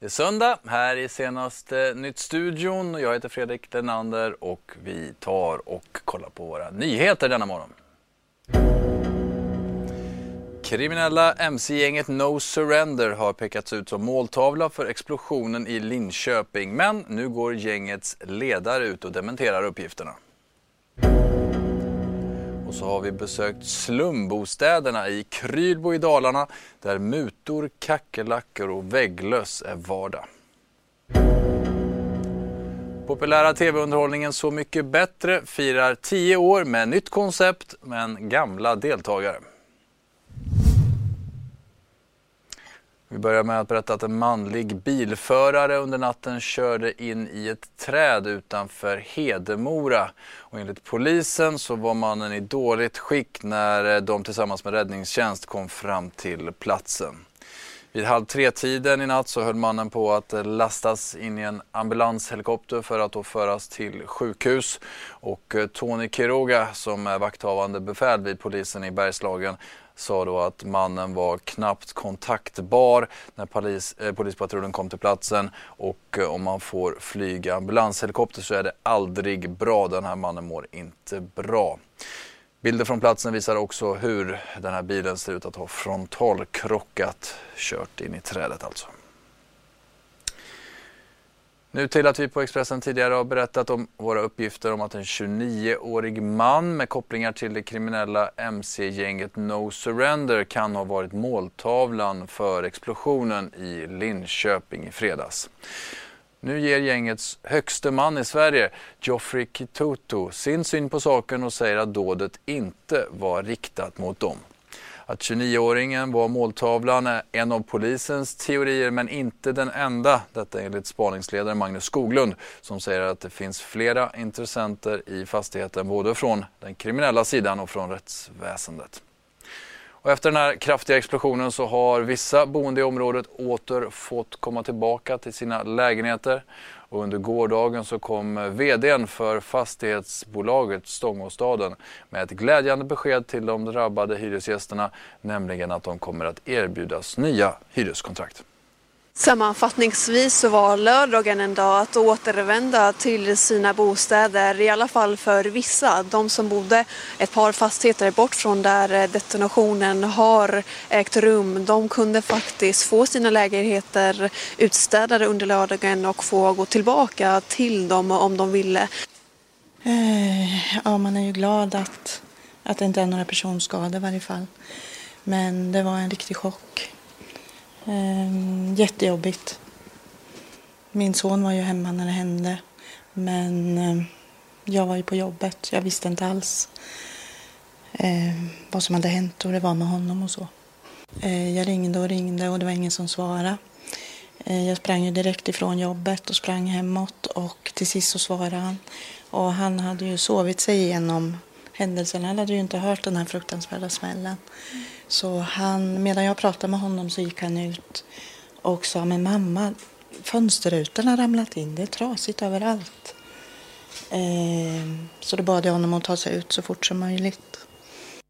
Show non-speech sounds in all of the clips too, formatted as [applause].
Det är söndag här i senaste Nytt-studion. Jag heter Fredrik Lenander och vi tar och kollar på våra nyheter denna morgon. Kriminella mc-gänget No Surrender har pekats ut som måltavla för explosionen i Linköping. Men nu går gängets ledare ut och dementerar uppgifterna. Och så har vi besökt slumbostäderna i Krylbo i Dalarna där mutor, kackerlackor och vägglöss är vardag. Populära tv-underhållningen Så mycket bättre firar 10 år med nytt koncept men gamla deltagare. Vi börjar med att berätta att en manlig bilförare under natten körde in i ett träd utanför Hedemora. Och enligt polisen så var mannen i dåligt skick när eh, de tillsammans med räddningstjänst kom fram till platsen. Vid halv tre-tiden i natt så höll mannen på att eh, lastas in i en ambulanshelikopter för att då föras till sjukhus. Och eh, Tony Quiroga som är vakthavande befäl vid polisen i Bergslagen sa då att mannen var knappt kontaktbar när polis, eh, polispatrullen kom till platsen och eh, om man får flyga ambulanshelikopter så är det aldrig bra. Den här mannen mår inte bra. Bilder från platsen visar också hur den här bilen ser ut att ha frontalkrockat, kört in i trädet alltså. Nu till att vi på Expressen tidigare har berättat om våra uppgifter om att en 29-årig man med kopplingar till det kriminella mc-gänget No Surrender kan ha varit måltavlan för explosionen i Linköping i fredags. Nu ger gängets högste man i Sverige, Geoffrey Kitutu, sin syn på saken och säger att dådet inte var riktat mot dem. Att 29-åringen var måltavlan är en av polisens teorier men inte den enda. Detta enligt spaningsledaren Magnus Skoglund som säger att det finns flera intressenter i fastigheten både från den kriminella sidan och från rättsväsendet. Och efter den här kraftiga explosionen så har vissa boende i området åter fått komma tillbaka till sina lägenheter. Och under gårdagen så kom VDn för fastighetsbolaget Stångåstaden med ett glädjande besked till de drabbade hyresgästerna, nämligen att de kommer att erbjudas nya hyreskontrakt. Sammanfattningsvis så var lördagen en dag att återvända till sina bostäder, i alla fall för vissa. De som bodde ett par fastigheter bort från där eh, detonationen har ägt rum, de kunde faktiskt få sina lägenheter utstädade under lördagen och få gå tillbaka till dem om de ville. Eh, ja, man är ju glad att, att det inte är några personskador i varje fall. Men det var en riktig chock. Ehm, jättejobbigt. Min son var ju hemma när det hände. Men eh, jag var ju på jobbet. Jag visste inte alls eh, vad som hade hänt och det var med honom och så. Eh, jag ringde och ringde och det var ingen som svarade. Ehm, jag sprang ju direkt ifrån jobbet och sprang hemåt och till sist så svarade han. Och han hade ju sovit sig igenom händelsen. Han hade ju inte hört den här fruktansvärda smällen. Så han, medan jag pratade med honom så gick han ut och sa, men mamma, fönsterrutan har ramlat in, det är trasigt överallt. Eh, så då bad jag honom att ta sig ut så fort som möjligt.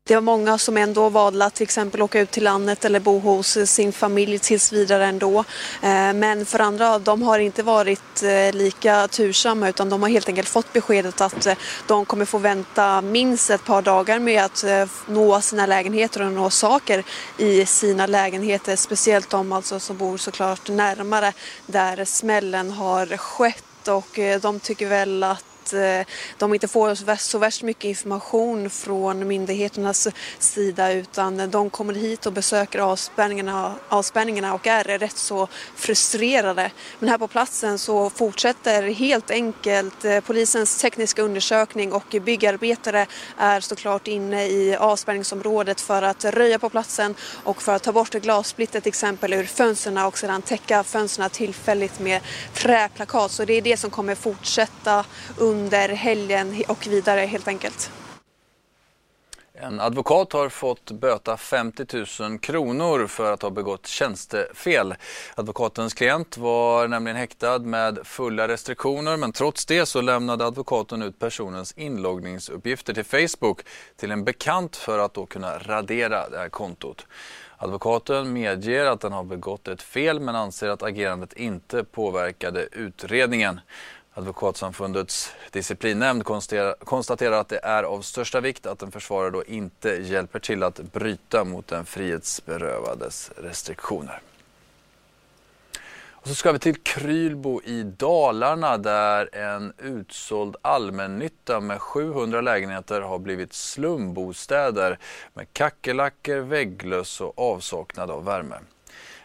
Det var många som ändå valde att till exempel åka ut till landet eller bo hos sin familj tills vidare ändå. Eh, men för andra, de har inte varit eh, lika tursamma utan de har helt enkelt fått beskedet att eh, de kommer få vänta minst ett par dagar med att nå sina lägenheter och nå saker i sina lägenheter. Speciellt de alltså som bor såklart närmare där smällen har skett och de tycker väl att att eh, de inte får så värst mycket information från myndigheternas sida utan de kommer hit och besöker avspärrningarna, avspärrningarna och är rätt så frustrerade. Men här på platsen så fortsätter helt enkelt eh, polisens tekniska undersökning och byggarbetare är såklart inne i avspärrningsområdet för att röja på platsen och för att ta bort glassplitter till exempel ur fönstren och sedan täcka fönstren tillfälligt med träplakat. Så det är det som kommer fortsätta under under helgen och vidare helt enkelt. En advokat har fått böta 50 000 kronor för att ha begått tjänstefel. Advokatens klient var nämligen häktad med fulla restriktioner men trots det så lämnade advokaten ut personens inloggningsuppgifter till Facebook till en bekant för att då kunna radera det här kontot. Advokaten medger att den har begått ett fel men anser att agerandet inte påverkade utredningen. Advokatsamfundets disciplinnämnd konstaterar att det är av största vikt att en försvarare då inte hjälper till att bryta mot den frihetsberövades restriktioner. Och så ska vi till Krylbo i Dalarna där en utsåld allmännytta med 700 lägenheter har blivit slumbostäder med kackerlackor, vägglöss och avsaknad av värme.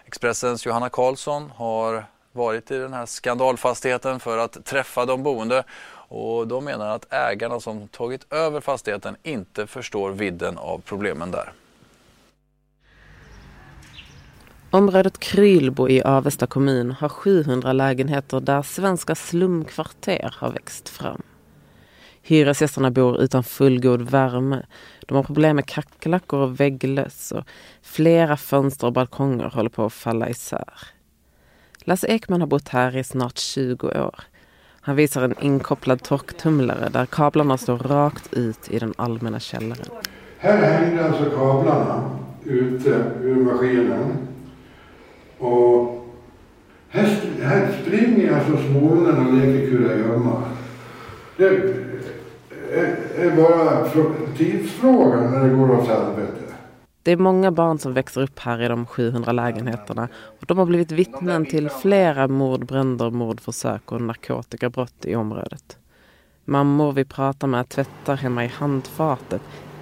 Expressens Johanna Karlsson har varit i den här skandalfastigheten för att träffa de boende och de menar att ägarna som tagit över fastigheten inte förstår vidden av problemen där. Området Krylbo i Avesta kommun har 700 lägenheter där svenska slumkvarter har växt fram. Hyresgästerna bor utan fullgod värme. De har problem med kackerlackor och vägglöss och flera fönster och balkonger håller på att falla isär. Lasse Ekman har bott här i snart 20 år. Han visar en inkopplad torktumlare där kablarna står rakt ut i den allmänna källaren. Här hängde alltså kablarna ute ur maskinen. Och här, här springer alltså smålen och leker kurragömma. Det är, är bara tidsfrågan när det går åt helvete. Det är många barn som växer upp här i de 700 lägenheterna och de har blivit vittnen till flera mordbränder, mordförsök och narkotikabrott i området. Mammor vi pratar med tvättar hemma i handfatet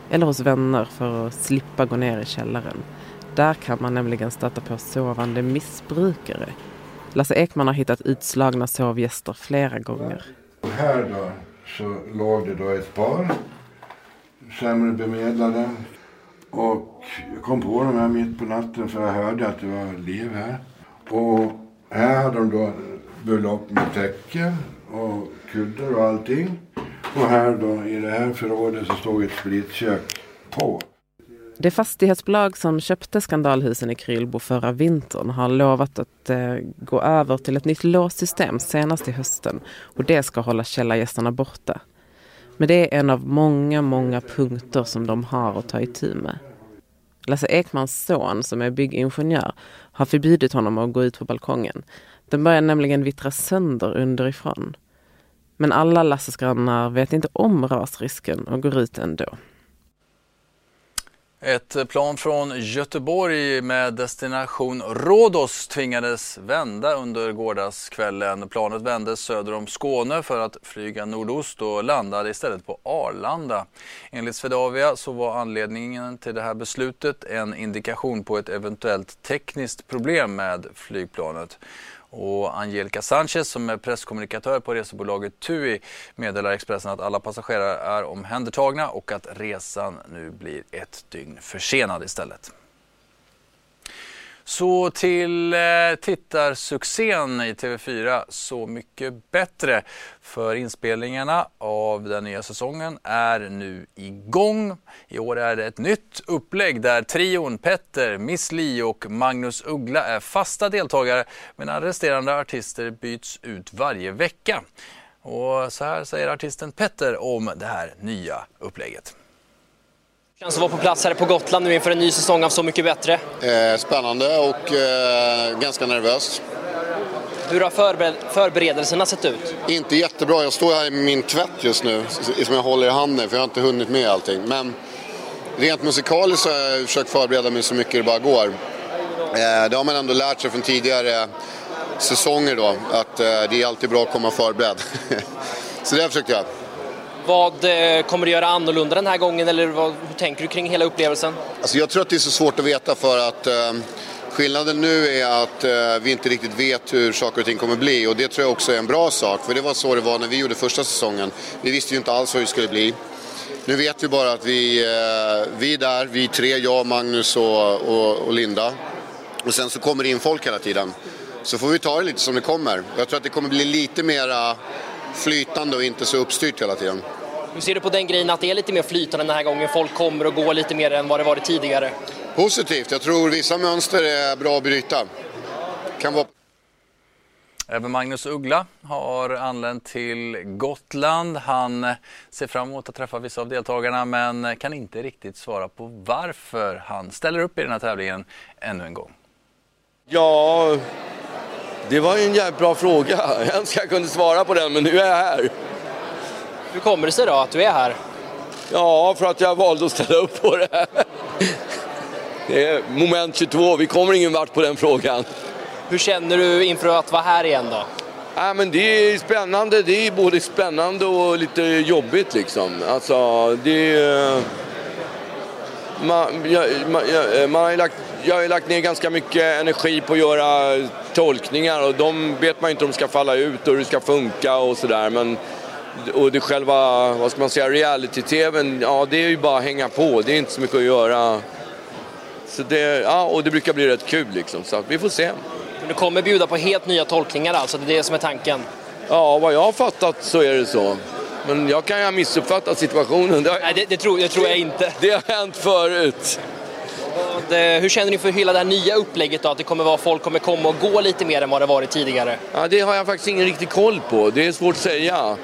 eller hos vänner för att slippa gå ner i källaren. Där kan man nämligen stöta på sovande missbrukare. Lasse Ekman har hittat utslagna sovgäster flera gånger. Här då så låg det då ett par sämre bemedlade och jag kom på dem här mitt på natten för jag hörde att det var liv här. Och här hade de då bullat upp med täcke och kuddar och allting. Och här då i det här förrådet så stod ett splitkök på. Det fastighetsbolag som köpte skandalhusen i Krylbo förra vintern har lovat att eh, gå över till ett nytt låssystem senast i hösten och det ska hålla källargästerna borta. Men det är en av många, många punkter som de har att ta itu med. Lasse Ekmans son, som är byggingenjör, har förbjudit honom att gå ut på balkongen. Den börjar nämligen vittra sönder underifrån. Men alla Lasses grannar vet inte om rasrisken och går ut ändå. Ett plan från Göteborg med destination Rhodos tvingades vända under gårdagskvällen. Planet vände söder om Skåne för att flyga nordost och landade istället på Arlanda. Enligt Swedavia så var anledningen till det här beslutet en indikation på ett eventuellt tekniskt problem med flygplanet. Och Angelica Sanchez som är presskommunikatör på resebolaget TUI meddelar Expressen att alla passagerare är omhändertagna och att resan nu blir ett dygn försenad istället. Så till eh, tittarsuccén i TV4 Så mycket bättre. För inspelningarna av den nya säsongen är nu igång. I år är det ett nytt upplägg där trion Petter, Miss Li och Magnus Uggla är fasta deltagare medan resterande artister byts ut varje vecka. Och så här säger artisten Petter om det här nya upplägget känns att vara på plats här på Gotland nu inför en ny säsong av Så mycket bättre? Eh, spännande och eh, ganska nervös. Hur har förbered förberedelserna sett ut? Inte jättebra. Jag står här med min tvätt just nu som jag håller i handen för jag har inte hunnit med allting. Men rent musikaliskt har jag försökt förbereda mig så mycket det bara går. Eh, det har man ändå lärt sig från tidigare säsonger då, att det är alltid bra att komma förberedd. [laughs] Så det försökte jag. Vad eh, kommer du göra annorlunda den här gången eller vad, hur tänker du kring hela upplevelsen? Alltså jag tror att det är så svårt att veta för att eh, skillnaden nu är att eh, vi inte riktigt vet hur saker och ting kommer bli och det tror jag också är en bra sak för det var så det var när vi gjorde första säsongen. Vi visste ju inte alls hur det skulle bli. Nu vet vi bara att vi, eh, vi är där, vi tre, jag, Magnus och, och, och Linda. Och sen så kommer det in folk hela tiden. Så får vi ta det lite som det kommer. Jag tror att det kommer bli lite mera flytande och inte så uppstyrt hela tiden. Hur ser du på den grejen att det är lite mer flytande den här gången? Folk kommer och går lite mer än vad det varit tidigare. Positivt. Jag tror vissa mönster är bra att bryta. Kan vara... Även Magnus Uggla har anlänt till Gotland. Han ser fram emot att träffa vissa av deltagarna men kan inte riktigt svara på varför han ställer upp i den här tävlingen ännu en gång. Ja, det var ju en jävligt bra fråga. [laughs] Jag önskar jag kunde svara på den, men nu är jag här. Hur kommer det sig då att du är här? Ja, för att jag valde att ställa upp på det. [laughs] Det är moment 22, vi kommer ingen vart på den frågan. Hur känner du inför att vara här igen då? Ja, men det är spännande, det är både spännande och lite jobbigt liksom. Alltså, det är... Man, jag, man, jag, man har lagt, jag har lagt ner ganska mycket energi på att göra tolkningar och de vet man inte om de ska falla ut och hur det ska funka och sådär. Men och det själva, vad ska man säga, reality-tvn, ja det är ju bara att hänga på. Det är inte så mycket att göra. Så det, ja, och det brukar bli rätt kul liksom, så vi får se. Men du kommer bjuda på helt nya tolkningar alltså, det är det som är tanken? Ja, vad jag har fattat så är det så. Men jag kan ju ha missuppfattat situationen. Det har... Nej, det, det, tror, det tror jag inte. Det har hänt förut. Det, hur känner ni för hela det här nya upplägget då? Att det kommer vara, folk kommer komma och gå lite mer än vad det varit tidigare? Ja, det har jag faktiskt ingen riktig koll på. Det är svårt att säga.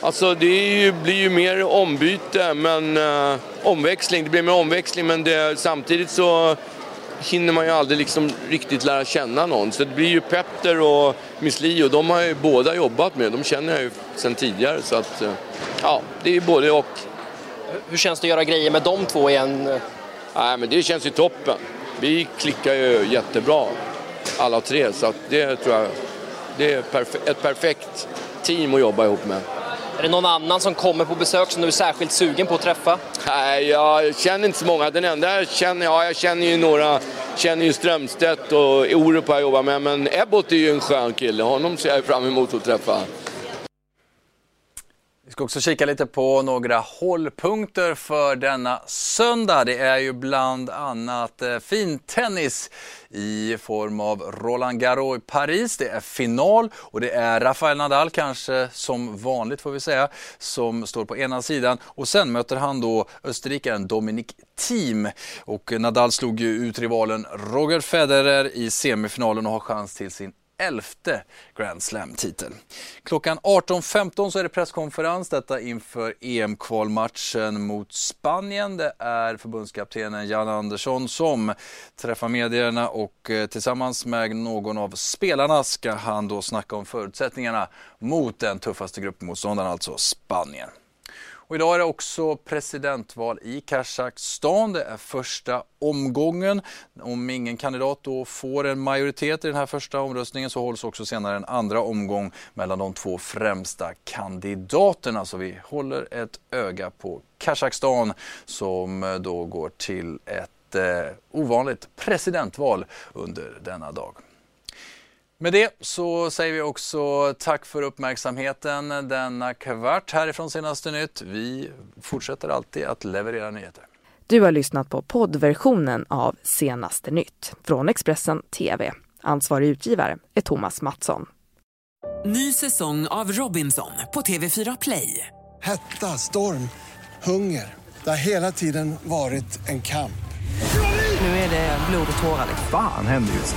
Alltså det ju, blir ju mer ombyte, men uh, omväxling. Det blir mer omväxling, men det, samtidigt så hinner man ju aldrig liksom riktigt lära känna någon. Så det blir ju Petter och Miss Li och de har ju båda jobbat med. De känner jag ju sedan tidigare. Så att, uh, ja, det är ju både och. Hur känns det att göra grejer med de två igen? Nej, men det känns ju toppen. Vi klickar ju jättebra, alla tre. Så att det tror jag det är ett perfekt team att jobba ihop med. Är det någon annan som kommer på besök som du är särskilt sugen på att träffa? Nej, jag känner inte så många. Den enda jag känner, ja, jag känner ju några, känner ju Strömstedt och Orup har jag jobbat med, men Ebbot är ju en skön kille. Honom ser jag fram emot att träffa. Vi ska också kika lite på några hållpunkter för denna söndag. Det är ju bland annat eh, fintennis i form av Roland Garros i Paris. Det är final och det är Rafael Nadal kanske som vanligt får vi säga som står på ena sidan och sen möter han då österrikaren Dominic Thiem och Nadal slog ju ut rivalen Roger Federer i semifinalen och har chans till sin elfte Grand Slam-titel. Klockan 18.15 så är det presskonferens, detta inför EM-kvalmatchen mot Spanien. Det är förbundskaptenen Jan Andersson som träffar medierna och eh, tillsammans med någon av spelarna ska han då snacka om förutsättningarna mot den tuffaste gruppmotståndaren, alltså Spanien. Och idag är det också presidentval i Kazakstan. Det är första omgången. Om ingen kandidat då får en majoritet i den här första omröstningen så hålls också senare en andra omgång mellan de två främsta kandidaterna. Så vi håller ett öga på Kazakstan som eh, då går till ett eh, ovanligt presidentval under denna dag. Med det så säger vi också tack för uppmärksamheten denna kvart härifrån Senaste Nytt. Vi fortsätter alltid att leverera nyheter. Du har lyssnat på poddversionen av Senaste Nytt från Expressen TV. Ansvarig utgivare är Thomas Mattsson. Ny säsong av Robinson på TV4 Play. Hetta, storm, hunger. Det har hela tiden varit en kamp. Nu är det blod och tårar. Fan händer just